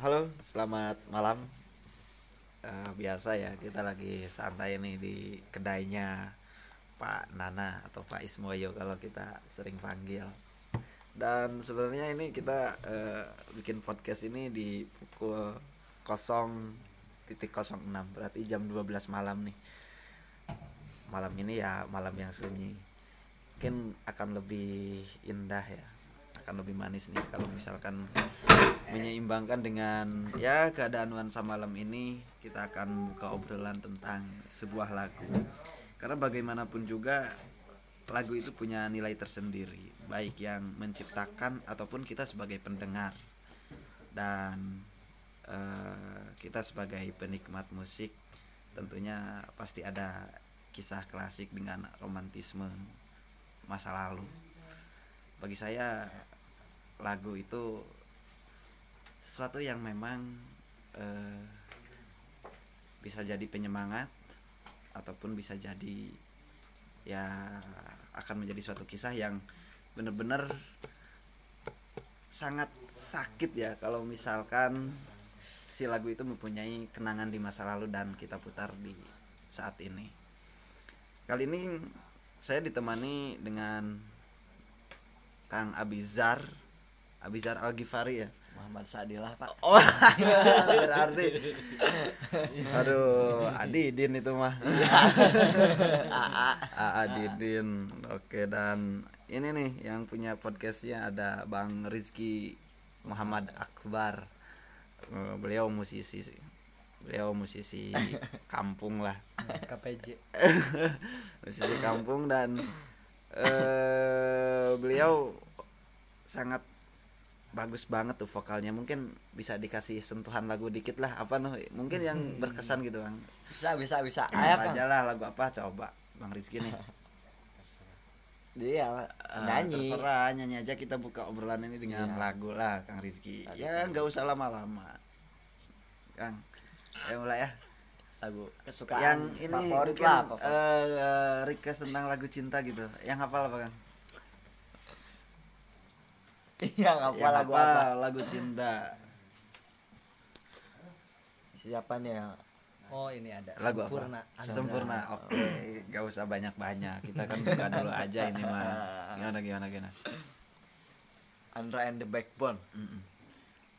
halo, selamat malam. Eh, biasa ya, kita lagi santai nih di kedainya Pak Nana atau Pak Ismoyo kalau kita sering panggil. Dan sebenarnya ini kita eh, bikin podcast ini di pukul 0.06 berarti jam 12 malam nih. Malam ini ya malam yang sunyi. Mungkin akan lebih indah ya, akan lebih manis nih kalau misalkan menyeimbangkan dengan ya keadaan nuansa malam ini kita akan buka obrolan tentang sebuah lagu. Karena bagaimanapun juga lagu itu punya nilai tersendiri baik yang menciptakan ataupun kita sebagai pendengar. Dan eh, kita sebagai penikmat musik tentunya pasti ada kisah klasik dengan romantisme masa lalu. Bagi saya lagu itu sesuatu yang memang eh, bisa jadi penyemangat ataupun bisa jadi ya akan menjadi suatu kisah yang benar-benar sangat sakit ya kalau misalkan si lagu itu mempunyai kenangan di masa lalu dan kita putar di saat ini. Kali ini saya ditemani dengan Kang Abizar Abizar Al Ghifari ya? Muhammad Sadilah pak. Oh berarti. Aduh Adidin itu mah. Aa Didin Oke dan ini nih yang punya podcastnya ada Bang Rizky Muhammad Akbar. Eh, Beliau musisi sih. Beliau musisi kampung lah. KPJ musisi kampung dan eh beliau sangat bagus banget tuh vokalnya. Mungkin bisa dikasih sentuhan lagu dikit lah apa noh mungkin yang berkesan gitu bang. Bisa bisa bisa. Apa ayo aja lah lagu apa coba. Bang Rizky nih. Dia Eh, nyanyi. terserah nyanyi aja kita buka obrolan ini dengan Iya. lagu lah Kang Rizky. Lagu. ya nggak usah lama-lama. Kang ayo mulai ya. Lagu kesukaan yang ini favorit mungkin lah apa eh, request tentang lagu cinta gitu. Yang hafal apa Kang yang apa yang lagu apa. apa lagu cinta. Siapa nih yang oh ini ada. Lagu sempurna apa sempurna oke. Gak usah banyak banyak kita kan buka dulu aja ini mah. Gimana gimana gimana? Andra and the Backbone. Mm-mm.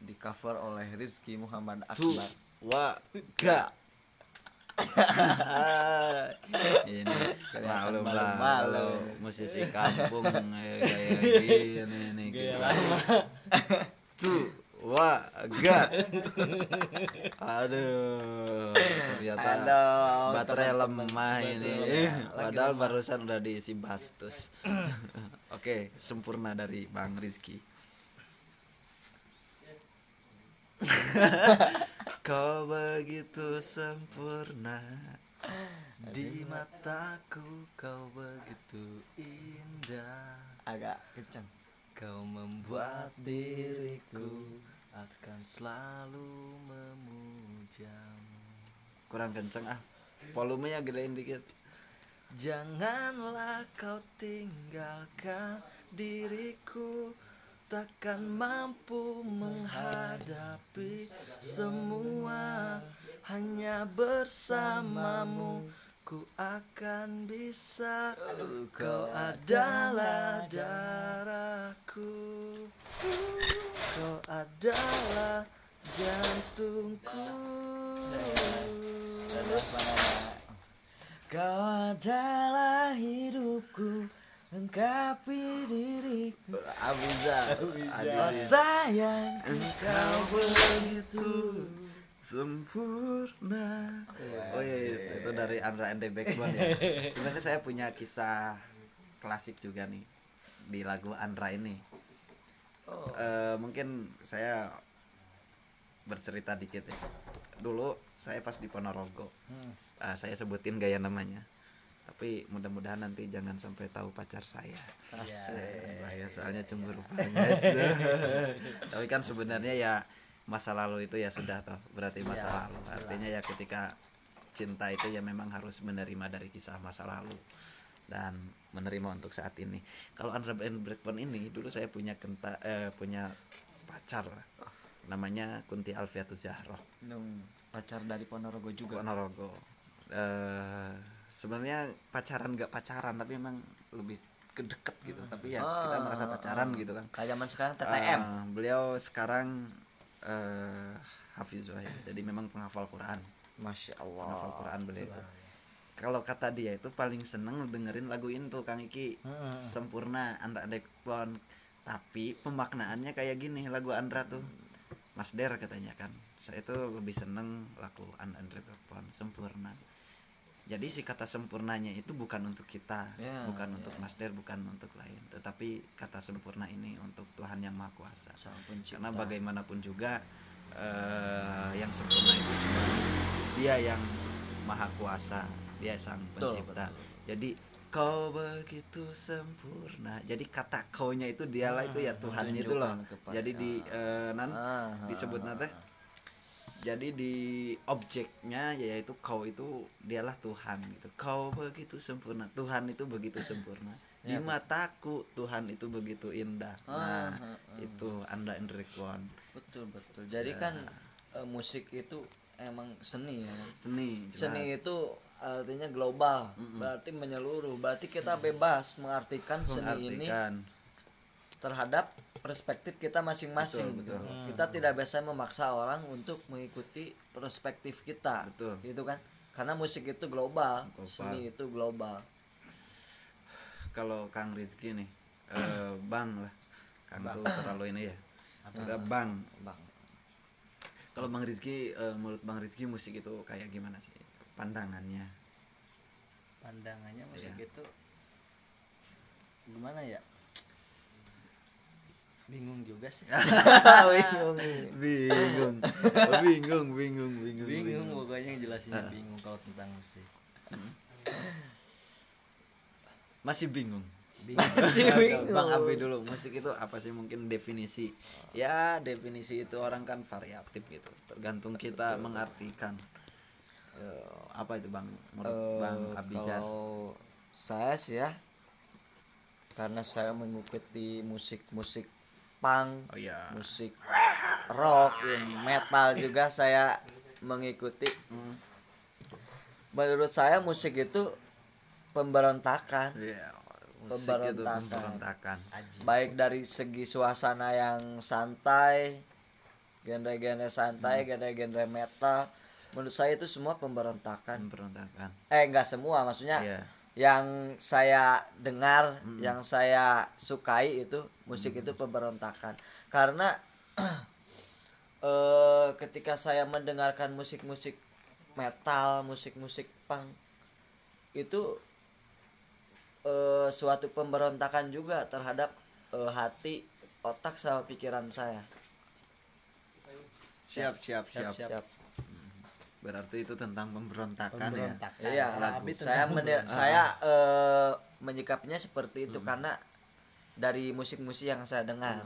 di cover oleh Rizky Muhammad Tuh, Akbar. wa ga ini maklum lah malu-malu. kalau musisi kampung eh, kayak gini nih kita tuh wa ga. Aduh ternyata Aduh, baterai lemah ini. Betul. padahal barusan udah diisi bastus oke sempurna dari bang Rizky kau begitu sempurna. Di mataku kau begitu indah. Agak kencang kau membuat diriku akan selalu memujamu. Kurang kenceng ah. Volumenya gedein dikit. Janganlah kau tinggalkan diriku Takkan mampu menghadapi semua. Hanya bersamamu ku akan bisa. Kau adalah darahku. Kau adalah jantungku. Kau adalah hidupku Lengkapi diriku. Abiza Oh sayang engkau begitu sempurna. Oh iya, iya, itu dari Andra and the Backbone ya. Sebenarnya saya punya kisah klasik juga nih di lagu Andra ini. Oh. Eh, mungkin saya bercerita dikit ya. Dulu saya pas di Ponorogo Hmm. ah, saya sebutin gaya namanya tapi mudah-mudahan nanti jangan sampai tahu pacar saya. Asik. bahaya soalnya cemburu banget. Tapi kan sebenarnya ya masa lalu itu ya sudah toh. Berarti masa Iya, lalu. artinya ya ketika cinta itu ya memang harus menerima dari kisah masa lalu dan menerima untuk saat ini. Kalau Andra and Blackbone ini dulu saya punya kenta eh, punya pacar. Namanya Kunti Alfiatus Zahroh Nung, pacar dari Ponorogo juga. Ponorogo. Eh sebenarnya pacaran nggak pacaran tapi memang lebih kedeket gitu. Tapi ya kita Ah, merasa pacaran gitu kan. Kayak zaman sekarang TTM Eh, beliau sekarang eh Hafiz Zuhair jadi memang penghafal Quran. Masya penghafal Allah Quran beliau kalau kata dia itu paling seneng dengerin lagu itu Kang Iki. Hmm. sempurna Andra Andek Pon tapi pemaknaannya kayak gini lagu Andra tuh. Mas Der katanya kan. Saya itu lebih seneng lagu Andra Andek Pon sempurna jadi si kata sempurnanya itu bukan untuk kita Ya, bukan ya. untuk Mas Der bukan untuk lain. Tetapi kata sempurna ini untuk Tuhan yang Maha Kuasa. Karena bagaimanapun juga eh, yang sempurna itu dia yang maha kuasa dia sang Betul, pencipta. betul. jadi kau begitu sempurna. Jadi kata kaunya itu dialah itu ya Tuhan itu loh. kepada- jadi di eh, nan Ah, disebut nanti jadi di objeknya yaitu kau itu dialah Tuhan gitu. Kau begitu sempurna Tuhan itu begitu sempurna. Di Ya, mataku Tuhan itu begitu indah. Ah, nah ah, ah. itu anda Endrikwan betul betul. Jadi kan eh, musik itu emang seni ya. Seni jelas. seni itu artinya global Mm-mm. berarti menyeluruh. Berarti kita bebas mengartikan seni ini mengartikan terhadap perspektif kita masing-masing Betul, gitu. betul. kita tidak bisa memaksa orang untuk mengikuti perspektif kita Betul. gitu kan? Karena musik itu global, Global. seni itu global. Kalau Kang Rizky nih eh, bang lah. Kang tuh terlalu ini ya. Udah bang. Bang. Kalau Bang Rizky eh, menurut Bang Rizky musik itu kayak gimana sih? Pandangannya? Pandangannya musik Iya. itu gimana ya bingung juga sih. Bingung bingung. Oh, bingung bingung bingung bingung pokoknya jelasinnya Ah. bingung kalau tentang musik. Masih bingung. Bingung. Masih bingung. Bang Abi dulu musik itu apa sih? Mungkin definisi. Ya definisi itu orang kan variatif gitu. Tergantung kita mengartikan. Eh, apa itu bang? Menurut Eh, bang Abijar kalau saya sih ya karena saya mengikuti musik-musik punk oh ya musik rock metal juga saya mengikuti. Hmm. menurut saya musik itu pemberontakan. Iya, musik itu Pemberontakan. pemberontakan. Aji baik dari segi suasana yang santai genre-genre santai genre-genre metal menurut saya itu semua pemberontakan. Pemberontakan. Eh enggak semua maksudnya iya yang saya dengar Mm. yang saya sukai itu musik itu pemberontakan. Karena eh ketika saya mendengarkan musik-musik metal musik-musik punk itu eh suatu pemberontakan juga terhadap eh, hati otak sama pikiran saya. Siap siap. Siap, siap berarti itu tentang pemberontakan, ya? Pemberontakan. Iya, Kalau lagu. Abi saya pemberontakan. saya eh, menyikapinya seperti itu karena dari musik-musik yang saya dengar.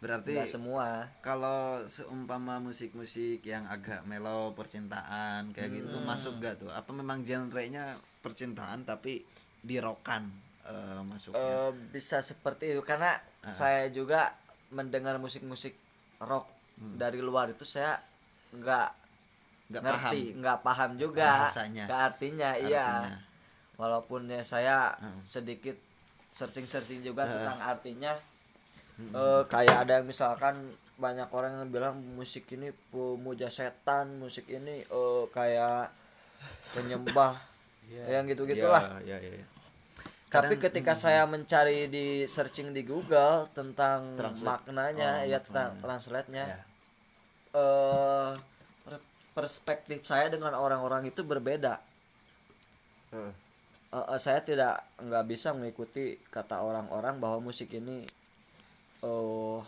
Berarti nggak semua. kalau seumpama musik-musik yang agak melo percintaan kayak gitu tuh masuk gak tuh? Apa memang genrenya percintaan tapi dirokan eh, masuknya? Eh, bisa seperti itu. Karena saya juga mendengar musik-musik rock dari luar itu saya nggak nggak ngerti paham nggak paham juga Bahasanya. ke artinya iya artinya. walaupun ya saya Hmm. sedikit searching-searching juga Hmm. tentang artinya Hmm. Eh, kayak ada misalkan banyak orang yang bilang musik ini pemuja setan musik ini eh, kayak penyembah Iya. yang gitu gitulah ya, ya. tapi Kadang- ketika saya mencari di searching di Google tentang Translate. maknanya Oh, ya tentang translate-nya Ya. eh per- perspektif saya dengan orang-orang itu berbeda Eh, Eh, eh, saya tidak nggak bisa mengikuti kata orang-orang bahwa musik ini oh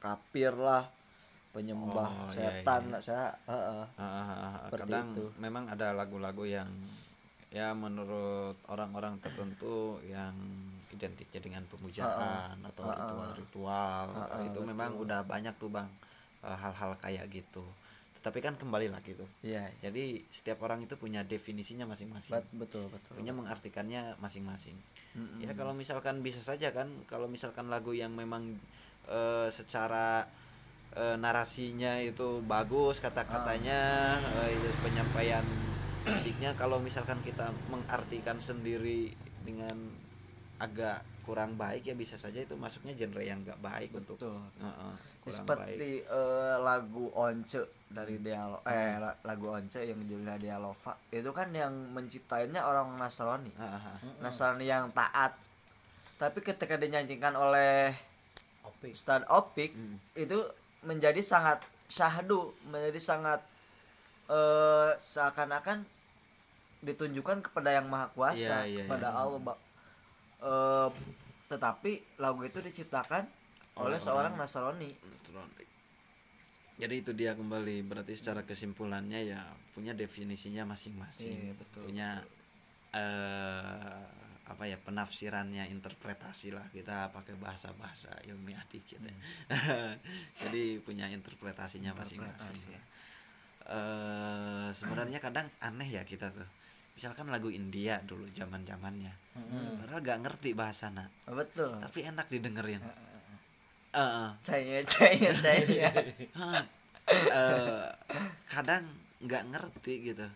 kafir lah penyembah Oh, iya, setan iya. lah saya eh, eh. ah, ah, ah, Seperti kadang itu. memang ada lagu-lagu yang ya menurut orang-orang tertentu yang identiknya dengan pemujaan atau Ah, ritual-ritual Ah, ah, itu betul. memang udah banyak tuh bang eh, hal-hal kayak gitu tetapi kan kembali lagi tuh. Iya jadi setiap orang itu punya definisinya masing-masing. Bet- betul betul punya mengartikannya masing-masing. Mm-mm. ya kalau misalkan bisa saja kan kalau misalkan lagu yang memang eh, secara eh, narasinya itu bagus kata-katanya eh, itu penyampaian musiknya kalau misalkan kita mengartikan sendiri dengan agak kurang baik ya bisa saja itu masuknya genre yang gak baik untuk Betul. Kurang baik seperti eh, lagu Once dari Dialo eh la- lagu Once yang judulnya Dialova itu kan yang menciptainya orang Nasrani Heeh. Nasrani yang taat tapi ketika dinyanyikan oleh Opik. Ustadz Opik Hmm. itu menjadi sangat syahdu menjadi sangat eh seakan-akan ditunjukkan kepada yang maha kuasa Iya, iya, kepada iya. Allah Eh, tetapi lagu itu diciptakan oleh Oleh seorang orang. Nasrani jadi itu dia kembali berarti secara kesimpulannya ya punya definisinya masing-masing Iya, betul. punya eh apa ya penafsirannya interpretasi lah kita pakai bahasa-bahasa ilmiah dikit ya. jadi punya interpretasinya masing-masing Interpretasi. eh sebenarnya kadang aneh ya kita tuh misalkan lagu India dulu zaman zamannya Hmm. padahal gak ngerti bahasana. Betul. Tapi enak didengerin. Cahaya Hah, eh, kadang nggak ngerti gitu.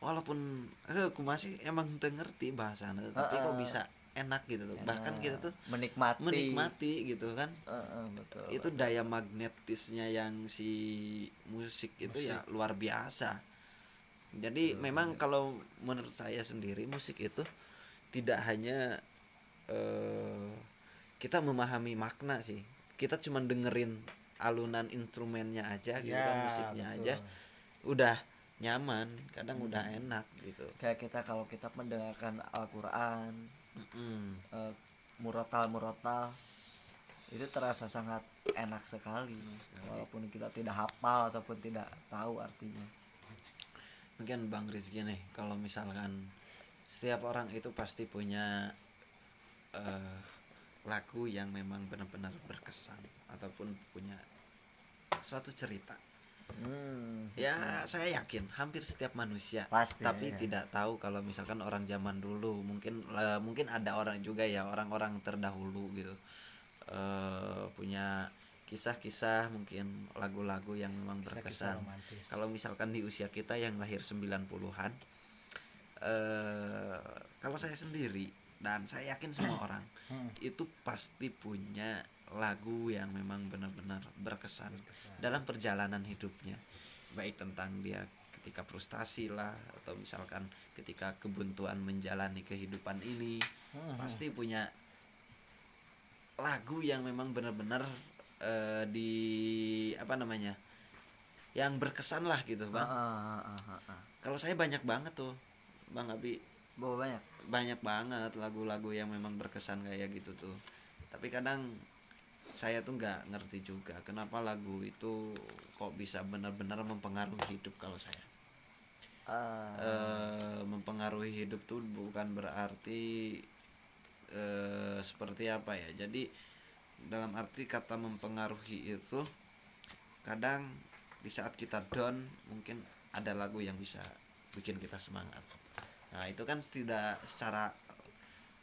Walaupun eh aku masih emang udah ngerti bahasanya tapi kok bisa enak gitu tuh. Bahkan kita tuh menikmati. menikmati gitu kan. Heeh, betul. Itu daya magnetisnya yang si musik itu ya luar biasa jadi memang kalau menurut saya sendiri musik itu tidak hanya eh, kita memahami makna sih. Kita cuma dengerin alunan instrumennya aja gitu kan musiknya aja udah nyaman kadang udah enak gitu. Kayak kita kalau kita mendengarkan Al-Quran Mm-mm. eh, murotal murotal itu terasa sangat enak sekali. Walaupun kita tidak hafal ataupun tidak tahu artinya mungkin bang Rizky nih kalau misalkan setiap orang itu pasti punya eh, lagu yang memang benar-benar berkesan ataupun punya suatu cerita hmm, ya saya yakin hampir setiap manusia pasti tapi ya. tidak tahu kalau misalkan orang zaman dulu mungkin eh, mungkin ada orang juga ya orang-orang terdahulu gitu eh, punya kisah-kisah mungkin lagu-lagu yang memang berkesan romantis. kalau misalkan di usia kita yang lahir 90-an eh kalau saya sendiri dan saya yakin semua orang Hmm. itu pasti punya lagu yang memang benar-benar berkesan dalam perjalanan hidupnya baik tentang dia ketika frustasi lah atau misalkan ketika kebuntuan menjalani kehidupan ini Hmm. pasti punya lagu yang memang benar-benar eh, di apa namanya yang berkesan lah gitu bang. Ah, ah, ah, ah, ah. kalau saya banyak banget tuh bang Abi. Bawa banyak? Banyak banget lagu-lagu yang memang berkesan kayak gitu tuh. Tapi kadang saya tuh nggak ngerti juga kenapa lagu itu kok bisa benar-benar mempengaruhi hidup kalau saya. Ah, eh, mempengaruhi hidup tuh bukan berarti eh, seperti apa ya. Jadi dalam arti kata mempengaruhi itu kadang di saat kita down mungkin ada lagu yang bisa bikin kita semangat. Nah itu kan tidak secara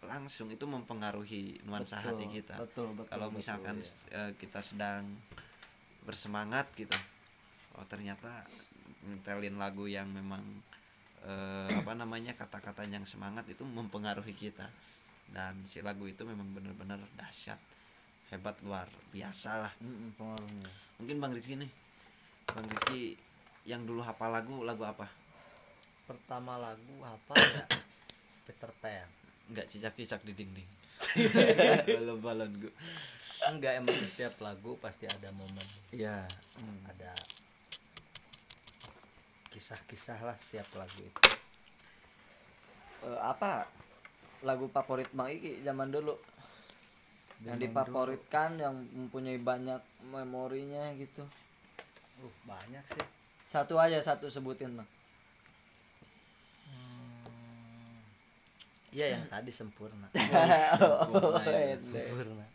langsung itu mempengaruhi nuansa betul, hati kita. betul betul kalau betul, misalkan ya. eh, kita sedang bersemangat gitu oh ternyata nyetelin lagu yang memang eh, apa namanya kata-kata yang semangat itu mempengaruhi kita. Dan si lagu itu memang benar-benar dahsyat hebat luar biasa lah. Pengaruhnya. Mungkin bang Rizky nih. Bang Rizky yang dulu hafal lagu lagu apa? Pertama lagu apa ya Peter Pan. Nggak cicak-cicak di dinding. Balon balon gue enggak emang setiap lagu pasti ada momen. Ya ada kisah-kisah lah setiap lagu itu. Eh, apa? Lagu favorit Bang Iki zaman dulu yang difavoritkan yang mempunyai banyak memorinya gitu uh banyak sih satu aja satu sebutin bang iya yang tadi sempurna Sempurna iya. itu. sempurna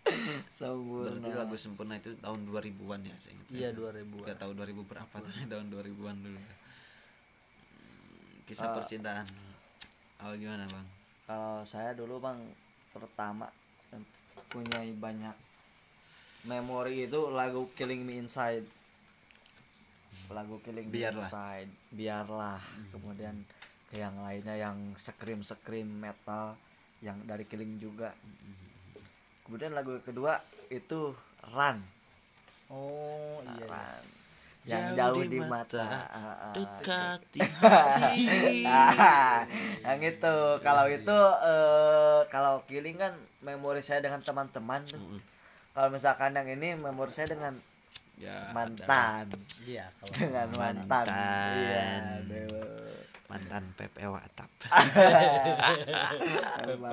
sempurna Berarti lagu sempurna itu tahun 2000-an ya saya ingat. iya 2000 Gak tahu 2000 berapa tapi tahun 2000-an dulu. Hmm, Kisah Ah. percintaan. Oh gimana, Bang? kalau saya dulu bang pertama punya banyak memori itu lagu Killing Me Inside. Lagu Killing Me Biarlah. Inside. Biarlah. Kemudian yang lainnya yang scream scream metal yang dari Killing juga. Kemudian lagu kedua itu Run. Oh iya. Run yang Jauh jauh di mata, mata, Ah, ah. dekat di hati Ah, yang itu kalau itu eh, kalau killing kan memori saya dengan teman-teman tuh. Mm. kalau misalkan yang ini memori saya dengan ya mantan iya kalau dengan mantan, Mantan. iya mantan PPW atap Emang.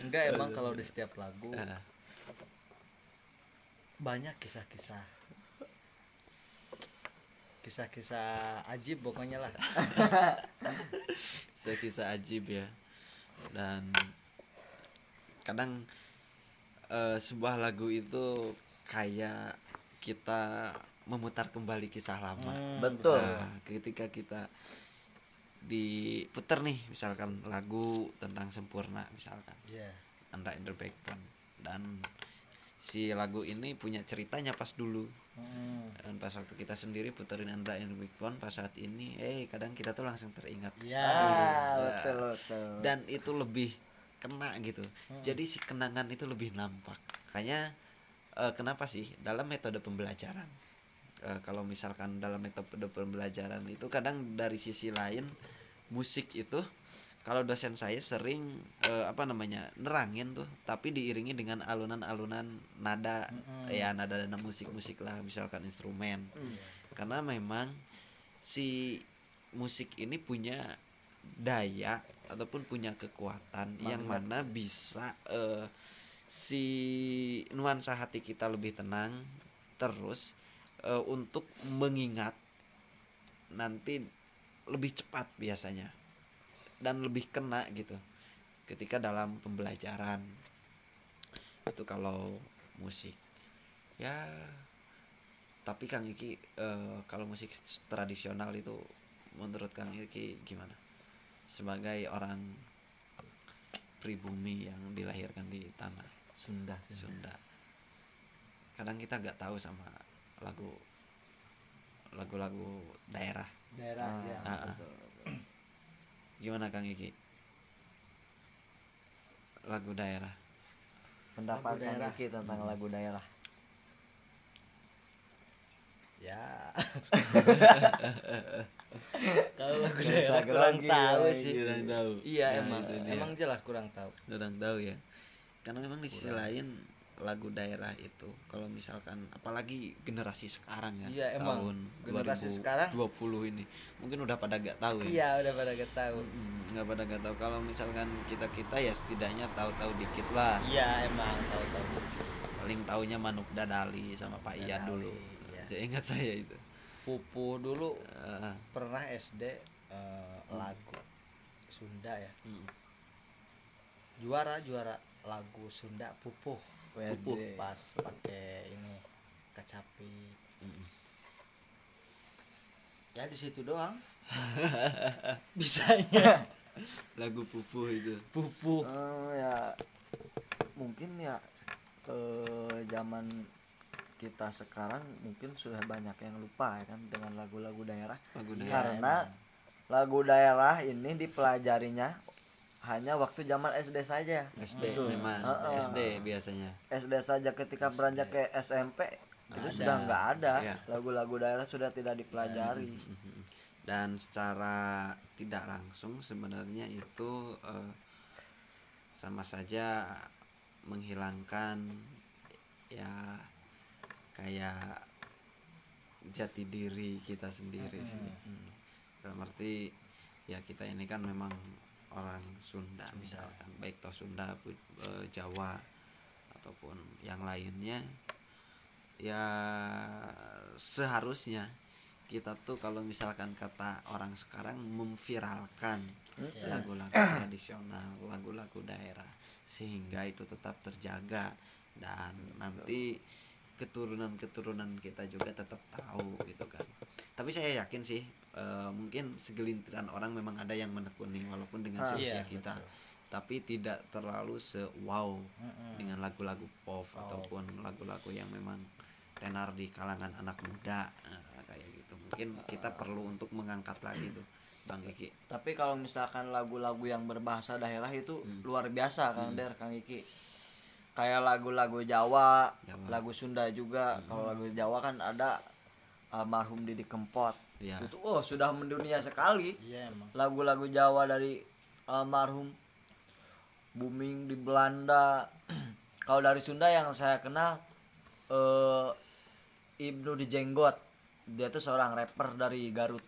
enggak emang kalau di setiap lagu Ah. banyak kisah-kisah kisah-kisah ajib pokoknya lah. Kisah-kisah ajib ya. Dan kadang eh, sebuah lagu itu kayak kita memutar kembali kisah lama. Hmm, betul. Nah, ketika kita diputar nih misalkan lagu tentang sempurna misalkan. Iya. Anda in the Backbone. Dan si lagu ini punya ceritanya pas dulu Hmm, dan pas waktu kita sendiri puterin Anda in the Backbone pas saat ini eh kadang kita tuh langsung teringat. Iya. ah betul betul. Dan itu lebih kena gitu. Hmm. jadi si kenangan itu lebih nampak. Makanya eh, kenapa sih? Dalam metode pembelajaran. Eh, kalau misalkan dalam metode pembelajaran itu kadang dari sisi lain musik itu kalau dosen saya sering eh, apa namanya nerangin tuh tapi diiringi dengan alunan-alunan nada Mm-mm. ya nada-nada musik-musik lah misalkan instrumen Hmm. karena memang si musik ini punya daya ataupun punya kekuatan yang mana bisa eh, si nuansa hati kita lebih tenang terus eh, untuk mengingat nanti lebih cepat biasanya dan lebih kena gitu ketika dalam pembelajaran. Itu kalau musik. Ya tapi Kang Iki eh, kalau musik tradisional itu menurut Kang Iki gimana? Sebagai orang pribumi yang dilahirkan di tanah Sunda Sunda. Kadang kita nggak tahu sama lagu lagu-lagu daerah. Daerah Ah, ya Ah, ah. betul. Gimana Kang Iki? Lagu daerah. Pendapat Lagu Kang daerah. Iki tentang lagu daerah. Ya. Kalau lagu daerah kurang tahu ya, sih. kurang tahu. Iya Nah, emang emang jelas kurang tahu. Kurang tahu ya. Karena memang di sisi lain lagu daerah itu kalau misalkan apalagi generasi sekarang ya Iya, emang. tahun Generasi sekarang. 20 ini mungkin udah pada gak tahu ya. Iya udah pada gak tahu. Mm, nggak pada gak tahu. Kalau misalkan kita kita ya setidaknya tahu-tahu dikit lah. Iya emang tahu tahu paling taunya Manuk Dadali sama Pak Ian dulu. iya. saya ingat saya itu. Pupu dulu Ah, pernah SD eh, lagu Sunda ya. Mm. juara juara lagu Sunda pupuh Wede. pas pakai ini kecapi. Mm. ya di situ doang. Bisanya lagu pupuh itu. Pupuh Eh, ya mungkin ya ke zaman kita sekarang mungkin sudah banyak yang lupa ya kan dengan lagu-lagu daerah. Lagu daerah. karena lagu daerah ini dipelajarinya hanya waktu zaman SD saja SD Betul. memang Heeh. SD biasanya SD saja ketika beranjak ke SMP itu Ada. sudah nggak ada Iya. lagu-lagu daerah sudah tidak dipelajari Mhm. dan secara tidak langsung sebenarnya itu eh, sama saja menghilangkan ya kayak jati diri kita sendiri sih Hmm. dalam arti ya kita ini kan memang orang Sunda misalkan baik toh Sunda eh, Jawa ataupun yang lainnya ya seharusnya kita tuh kalau misalkan kata orang sekarang memviralkan Ya. lagu-lagu tradisional, lagu-lagu daerah sehingga itu tetap terjaga dan nanti keturunan-keturunan kita juga tetap tahu gitu kan. Tapi saya yakin sih eh, mungkin segelintiran orang memang ada yang menekuni walaupun dengan Ah, iya, kita. betul. tapi tidak terlalu se wow Mm-mm. dengan lagu-lagu pop ataupun lagu-lagu yang memang tenar di kalangan anak muda Nah, kayak gitu mungkin kita perlu untuk mengangkat lagi tuh bang Iki tapi kalau misalkan lagu-lagu yang berbahasa daerah itu Hmm. luar biasa Kang Der Kang Iki kayak lagu-lagu Jawa, Jawa. lagu Sunda juga kalau lagu Jawa kan ada almarhum Didi Kempot. Ya itu oh sudah mendunia sekali. Iya emang. Lagu-lagu Jawa dari almarhum booming di Belanda. Kalau dari Sunda yang saya kenal eh Ibnu Dijenggot dia tuh seorang rapper dari Garut.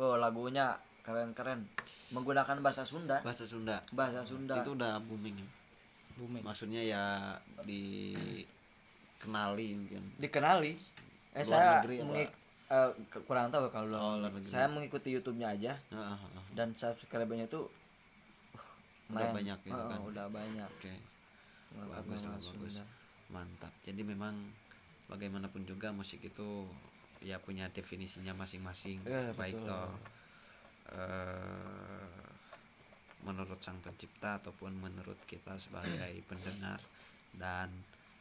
Oh lagunya keren-keren. Menggunakan bahasa Sunda. Bahasa Sunda. Bahasa Sunda. Itu udah booming. Ya booming. Maksudnya ya dikenali mungkin. Dikenali eh Luar saya negeri mengik- eh, ke- kurang tahu kalau luar Oh, luar negeri. saya mengikuti YouTube-nya aja Ah, ah, ah. dan subscribernya tuh uh, Udah banyak gitu Oh, kan. udah banyak oke Mengangkat Bagus lah, bagus. Mantap jadi memang bagaimanapun juga musik itu ya punya definisinya masing-masing Iya, baik betul. toh eh, menurut sang pencipta ataupun menurut kita sebagai pendengar dan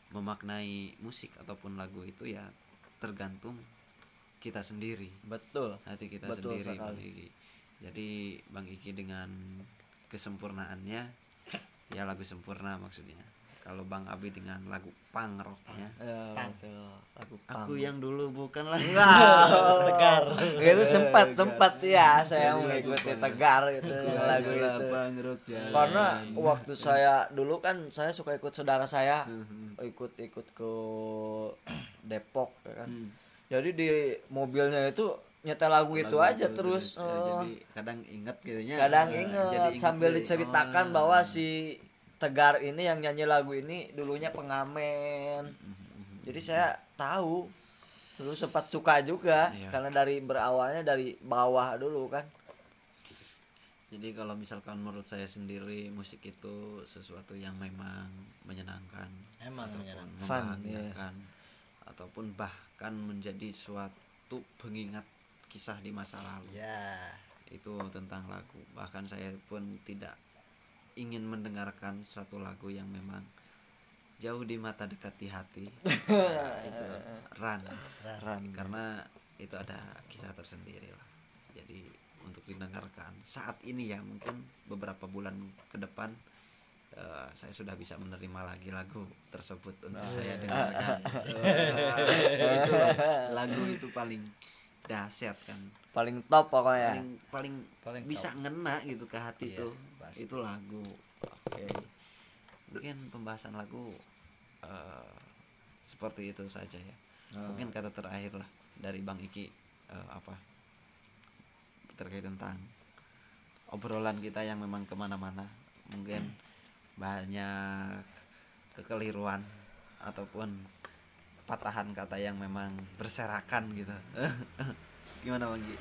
memaknai musik ataupun lagu itu ya tergantung kita sendiri betul hati kita Betul sendiri Bang sekali. Iki. Jadi Bang Iki dengan kesempurnaannya ya lagu sempurna maksudnya. Kalau Bang Abi dengan lagu punk rocknya. ya, Pang. betul lagu Aku yang dulu bukan lagi. Wow, Tegar. itu sempat sempat ya saya mengikuti tegar itu lagu itu punk rock jalan. karena waktu saya dulu kan saya suka ikut saudara saya Mhm. ikut ikut ke Depok ya kan Hmm. jadi di mobilnya itu nyetel lagu itu Lagu aja terus Ya, oh, jadi kadang inget gitu nya. kadang Nah, inget jadi inget sambil jadi, diceritakan oh. bahwa si Tegar ini yang nyanyi lagu ini dulunya pengamen Mhm. jadi saya tahu dulu sempat suka juga Iya. karena dari berawalnya dari bawah dulu kan Jadi kalau misalkan menurut saya sendiri musik itu sesuatu yang memang menyenangkan emang menyenangkan Fun, membahagiakan ataupun bahkan menjadi suatu pengingat kisah di masa lalu. Ya. Itu tentang lagu. Bahkan saya pun tidak ingin mendengarkan suatu lagu yang memang jauh di mata dekat di hati. Nah, itu run. Ran. karena itu ada kisah tersendiri lah. Jadi untuk didengarkan saat ini ya mungkin beberapa bulan ke depan eh, saya sudah bisa menerima lagi lagu tersebut untuk saya dengarkan. Eh, itu lagu itu paling dahsyat kan. Paling top pokoknya. Paling paling, Paling bisa ngena gitu ke hati Iya, tuh. pasti. itu lagu. Oke. Mungkin pembahasan lagu eh, seperti itu saja ya. Oh. mungkin kata terakhir lah dari bang Iki eh, apa? Terkait tentang obrolan kita yang memang ke mana-mana. Mungkin banyak kekeliruan ataupun patahan kata yang memang berserakan gitu. Gimana bang Iki?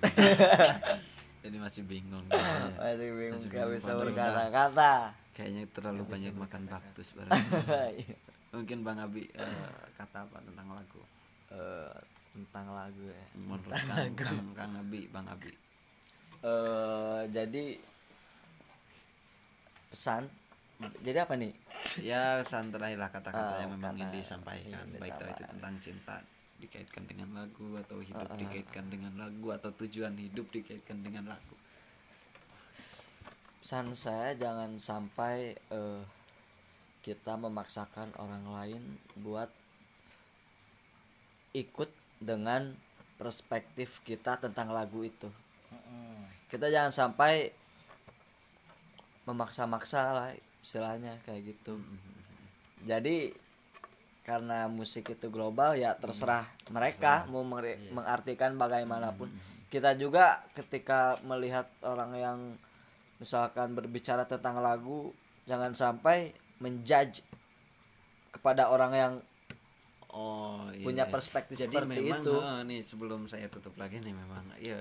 jadi masih bingung. Masih bingung Masih gak bingung bisa berkata-kata. kayaknya terlalu banyak makan baktus bareng. Iya. mungkin bang Abi eh, kata apa tentang lagu? Eh, tentang lagu ya. Menurut kang, kang, kang Abi bang Abi eh jadi pesan jadi apa nih ya pesan terakhir lah kata-kata Oh, yang memang ingin disampaikan ingin baik itu tentang cinta dikaitkan dengan lagu atau hidup Uh-uh. dikaitkan dengan lagu atau tujuan hidup dikaitkan dengan lagu pesan saya jangan sampai eh, kita memaksakan orang lain buat ikut dengan perspektif kita tentang lagu itu. Kita jangan sampai memaksa-maksa lah istilahnya kayak gitu. Jadi karena musik itu global ya terserah mereka mau mengri- mengartikan bagaimanapun. Kita juga ketika melihat orang yang misalkan berbicara tentang lagu jangan sampai menjudge kepada orang yang oh iya. punya perspektif jadi seperti memang itu. eh, nih sebelum saya tutup lagi nih memang ya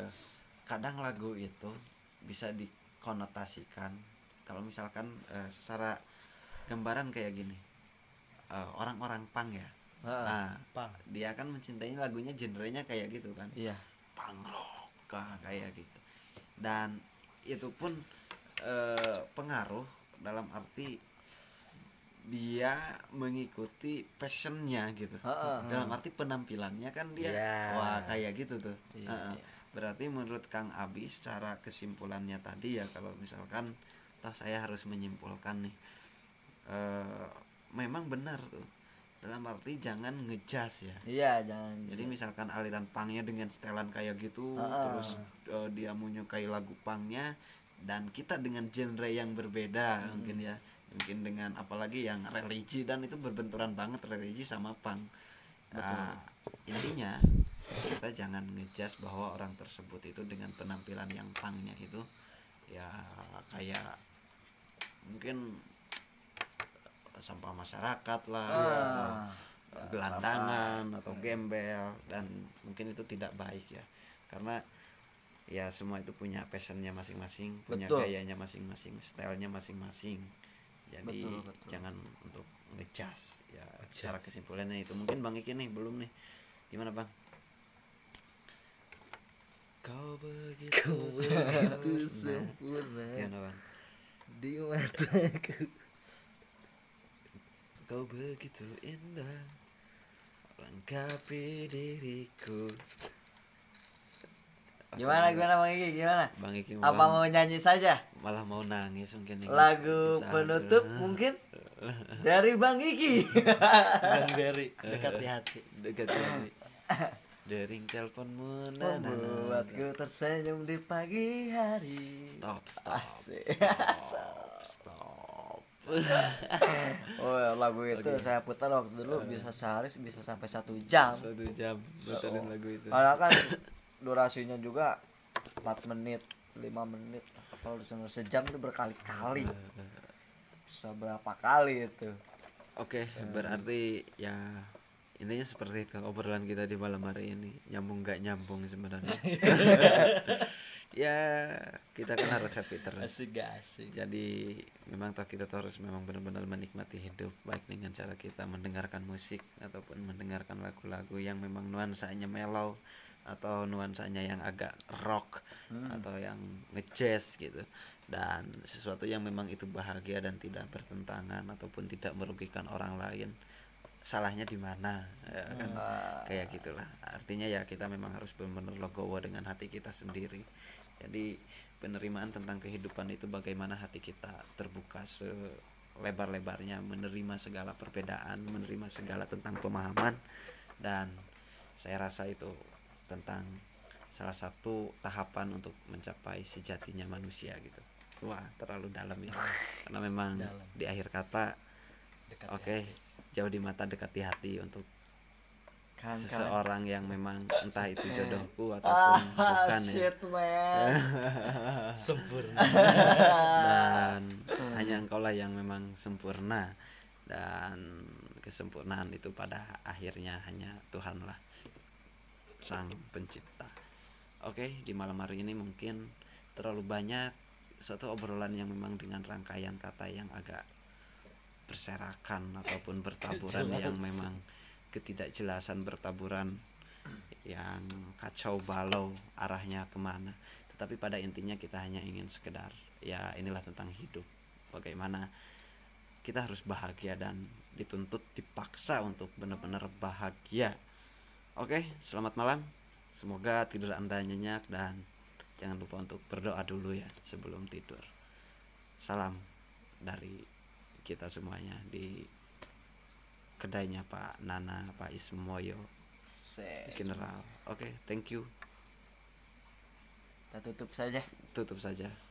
kadang lagu itu bisa dikonotasikan kalau misalkan eh, secara gambaran kayak gini eh, orang-orang pang ya Heeh. nah Pang. dia kan mencintai lagunya genrenya kayak gitu kan iya punk rock suka kayak gitu dan itu pun eh, pengaruh dalam arti dia mengikuti passionnya gitu Heeh. dalam arti penampilannya kan dia Iya. wah kayak gitu tuh Iya, Heeh. iya. Berarti menurut Kang Abi secara kesimpulannya tadi ya kalau misalkan toh saya harus menyimpulkan nih eh, memang benar tuh. Dalam arti jangan ngejas ya. Iya jangan jadi misalkan aliran pangnya dengan setelan kayak gitu Ah. terus eh, dia menyukai lagu pangnya dan kita dengan genre yang berbeda Hmm. mungkin ya. Mungkin dengan apalagi yang religi dan itu berbenturan banget religi sama pang. Nah, intinya kita jangan ngejas bahwa orang tersebut itu dengan penampilan yang pangnya itu ya kayak mungkin sampah masyarakat lah Ah. atau gelandangan atau gembel dan mungkin itu tidak baik ya. Karena ya semua itu punya passionnya masing-masing punya Betul. gayanya masing-masing stylenya masing-masing. Jadi Betul, betul. jangan untuk ngecas ya secara kesimpulannya itu. Mungkin bang Iki nih belum nih. Gimana bang kau begitu begitu sempurna. bang di mataku. Kau begitu indah. Lengkapi diriku. Gimana gimana bang Iki? Gimana? Bang Iki apa malah, mau nyanyi saja? malah mau nangis mungkin nih. lagu Bisa. penutup mungkin dari bang Iki. Bang Dery dekat di hati. Dekat hati dering na. membuatku tersenyum di pagi hari. Stop stop Asik. stop stop. Oh ya, lagu itu saya putar waktu dulu bisa sehari bisa sampai satu jam. Satu jam puterin lagu itu. Karena kan durasinya juga 4 menit 5 menit. Kalau cuma sejam itu berkali-kali. Bisa berapa kali itu? Oke, berarti ya intinya seperti itu obrolan kita di malam hari ini. Nyambung nggak nyambung sebenarnya. ya kita kan harus happy terus. asik gak asik? Jadi memang kita tuh harus memang benar-benar menikmati hidup baik dengan cara kita mendengarkan musik ataupun mendengarkan lagu-lagu yang memang nuansanya mellow atau nuansanya yang agak rock atau yang ngejazz gitu. Dan sesuatu yang memang itu bahagia dan tidak bertentangan ataupun tidak merugikan orang lain salahnya di mana ya kan? Kayak gitulah. Artinya ya kita memang harus benar-benar legowo dengan hati kita sendiri. Jadi penerimaan tentang kehidupan itu bagaimana hati kita terbuka selebar-lebarnya menerima segala perbedaan menerima segala tentang pemahaman dan saya rasa itu tentang salah satu tahapan untuk mencapai sejatinya manusia gitu. Wah terlalu dalam ya. Karena memang Dalam. di akhir kata dekat di oke jauh di mata dekat di hati untuk kan kan. seseorang yang memang entah itu jodohku ataupun ah bukan ya. man. Sempurna. Dan hanya engkau lah yang memang sempurna dan kesempurnaan itu pada akhirnya hanya Tuhan lah sang pencipta. Oke di malam hari ini mungkin terlalu banyak suatu obrolan yang memang dengan rangkaian kata yang agak berserakan ataupun bertaburan yang Jelas. memang ketidakjelasan bertaburan yang kacau balau arahnya ke mana. Tetapi pada intinya kita hanya ingin sekedar ya inilah tentang hidup. Bagaimana kita harus bahagia dan dituntut dipaksa untuk benar-benar bahagia. Oke selamat malam. Semoga tidur anda nyenyak dan jangan lupa untuk berdoa dulu ya sebelum tidur. Salam dari kita semuanya di kedainya Pak Nana Pak Ismoyo. General. Oke thank you. Kita tutup saja. Tutup saja